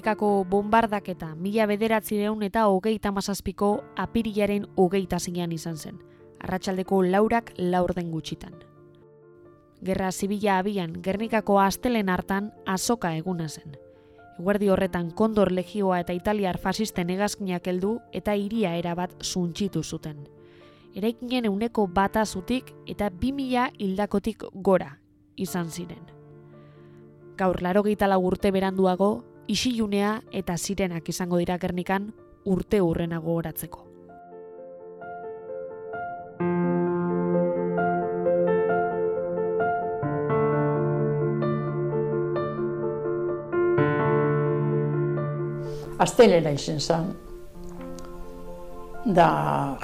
Gerrikako bombardaketa mila bederatzireun eta hogeita mazazpiko apirilaren hogeita zinean izan zen. Arratxaldeko laurak laurden gutxitan. Gerra zibila abian Gernikako astelen hartan azoka eguna zen. Guardi horretan kondor legioa eta italiar fasisten egazkinak heldu eta iria erabat zuntxitu zuten. Eraikinen euneko bata zutik eta bi mila hildakotik gora izan ziren. Gaur laro urte beranduago, isilunea eta zirenak izango dira gernikan urte urrenago horatzeko. Aztelera izen zen, da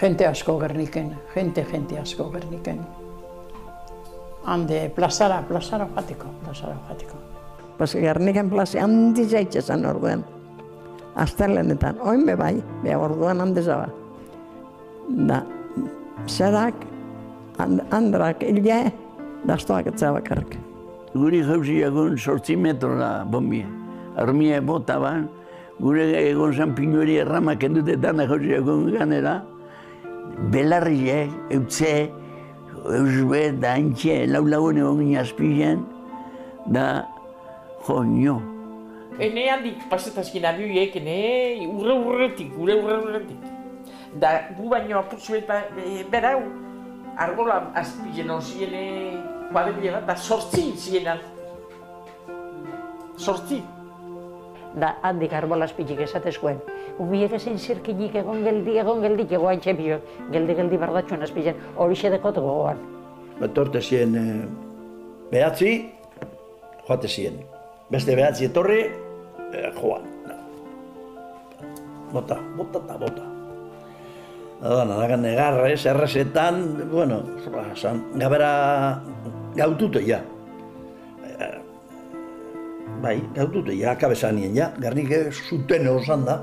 jente asko gerniken, jente, jente asko gerniken. Hande, plazara, plazara fatiko, plazara fatiko. Pues gerniken plaza handi zaitxe zen orduan. Aztelenetan, oin be bai, be orduan handi zaba. Da, zerak, andrak, ilge, daztoak etzabakarrik. Guri jauzi egun sortzi metrora bombia. Armia bota ban, gure egon zan pinueri erramak endute dana jauzi egon ganera, belarriek, eutze, eusbe, da antxe, lau lagun egon gine da, jo, nio. Ene handik pasetazkin abiuek, ene urre urretik, urre urre urretik. Da, gu baino apurtzu eta berau, argola azpizen ziene kuadrilla bat, da sortzi zienan. Sortzi da handik arbolaz pitik esatezkoen. Ubiek ezin zirkinik egon geldi, egon geldi, ego hain txepio, geldi geldi bardatxuen azpizen, hori xedekot gogoan. Etorte zien e, behatzi, joate zien. Beste behatzi etorri, e, joan. Bota, bota eta bota. Nada, nada, negarrez, errezetan, bueno, gabera gaututo ja bai, gau dute, ja, kabezanien, ja, garnik zuten osan da.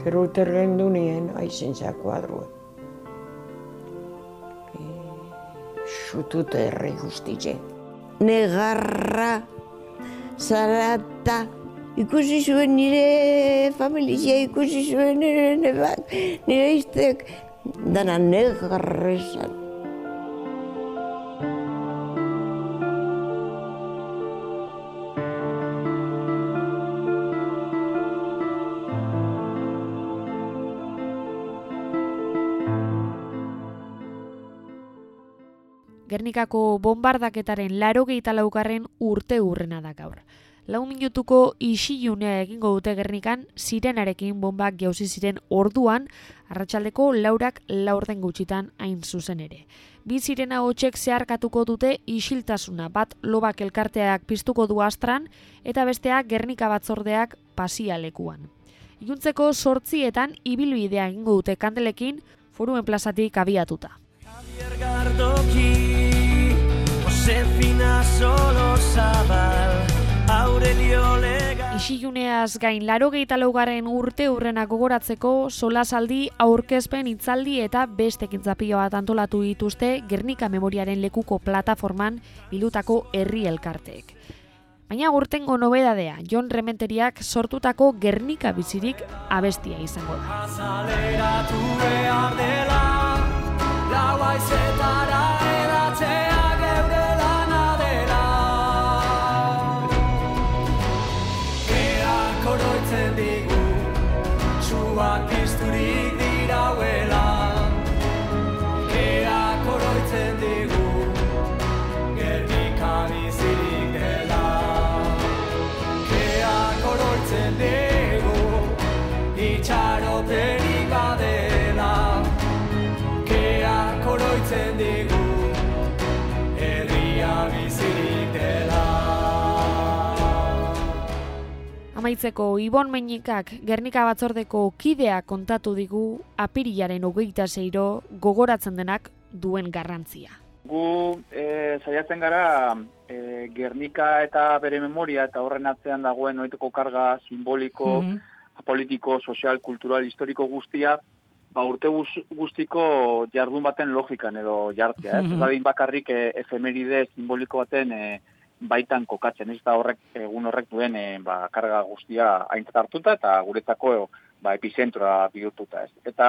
Gero uterren du nien, aizen zako adrua. Zutute erre guztitze. Negarra, zarata, ikusi zuen nire familizia, ikusi zuen nire nebak, nire iztek, dana negarrezan. Gernikako bombardaketaren laro laukarren urte urrena da gaur. Lau minutuko isilunea egingo dute Gernikan, zirenarekin bombak jauzi ziren orduan, arratsaldeko laurak laurden gutxitan hain zuzen ere. Bi zirena hotxek zeharkatuko dute isiltasuna bat lobak elkarteak piztuko du astran, eta besteak Gernika batzordeak pasialekuan. Iuntzeko sortzietan ibilbidea egingo dute kandelekin, foruen plazatik abiatuta. Solo zabal Aurelio lega Isiluneaz gain laro laugarren urte urrena gogoratzeko solasaldi aurkezpen itzaldi eta beste kintzapio bat antolatu dituzte Gernika Memoriaren lekuko plataforman bilutako herri elkarteek. Baina urtengo nobedadea, Jon Rementeriak sortutako Gernika bizirik abestia izango da. Lau Amaitzeko Ibon Meinikak Gernika batzordeko kidea kontatu digu apirilaren hogeita zeiro gogoratzen denak duen garrantzia. Gu e, saiatzen gara e, Gernika eta bere memoria eta horren atzean dagoen oituko karga simboliko, mm -hmm. politiko, sozial, kultural, historiko guztia, ba, urte guztiko jardun baten logikan edo jartzea. Mm -hmm. Ez bakarrik e, efemeride simboliko baten e, baitan kokatzen, ez da horrek egun horrek duen e, ba, karga guztia aintzat hartuta eta guretzako ba, epizentroa bihurtuta. Ez. Eta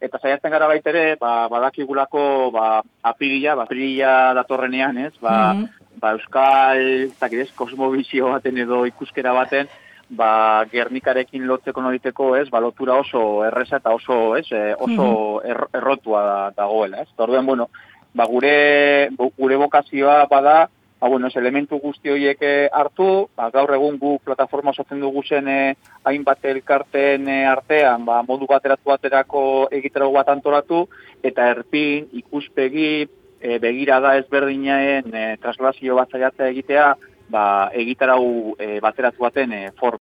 eta saiatzen gara baitere, ba, badakigulako ba, apirila, ba, apirila datorrenean, ez, ba, mm ba, euskal, kidez, kosmobizio baten edo ikuskera baten, ba, Gernikarekin lotzeko noriteko, ez, ba, lotura oso erresa eta oso, ez, eh, oso er, errotua dagoela, ez. Orduen, bueno, ba, gure, gure bokazioa bada, ba, bueno, elementu guzti horiek eh, hartu, ba, gaur egun gu plataforma osatzen dugu zen eh, hainbat elkarten artean, ba, modu bateratu baterako egiterago bat antolatu, eta erpin, ikuspegi, e, begirada ezberdinaen e, traslazio bat zaiatzea egitea, ba, egitarau e, bateratu baten e, for.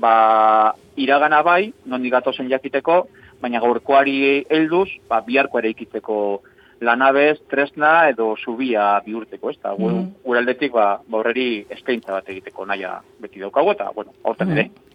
Ba, iragana bai, nondik gatozen jakiteko, baina gaurkoari helduz, ba, biharko ere ikitzeko lanabez, tresna edo subia bihurteko, ez da, mm -hmm. gure aldetik, ba, baurreri eskaintza bat egiteko naia beti daukago, eta, bueno, horten ere. Mm -hmm.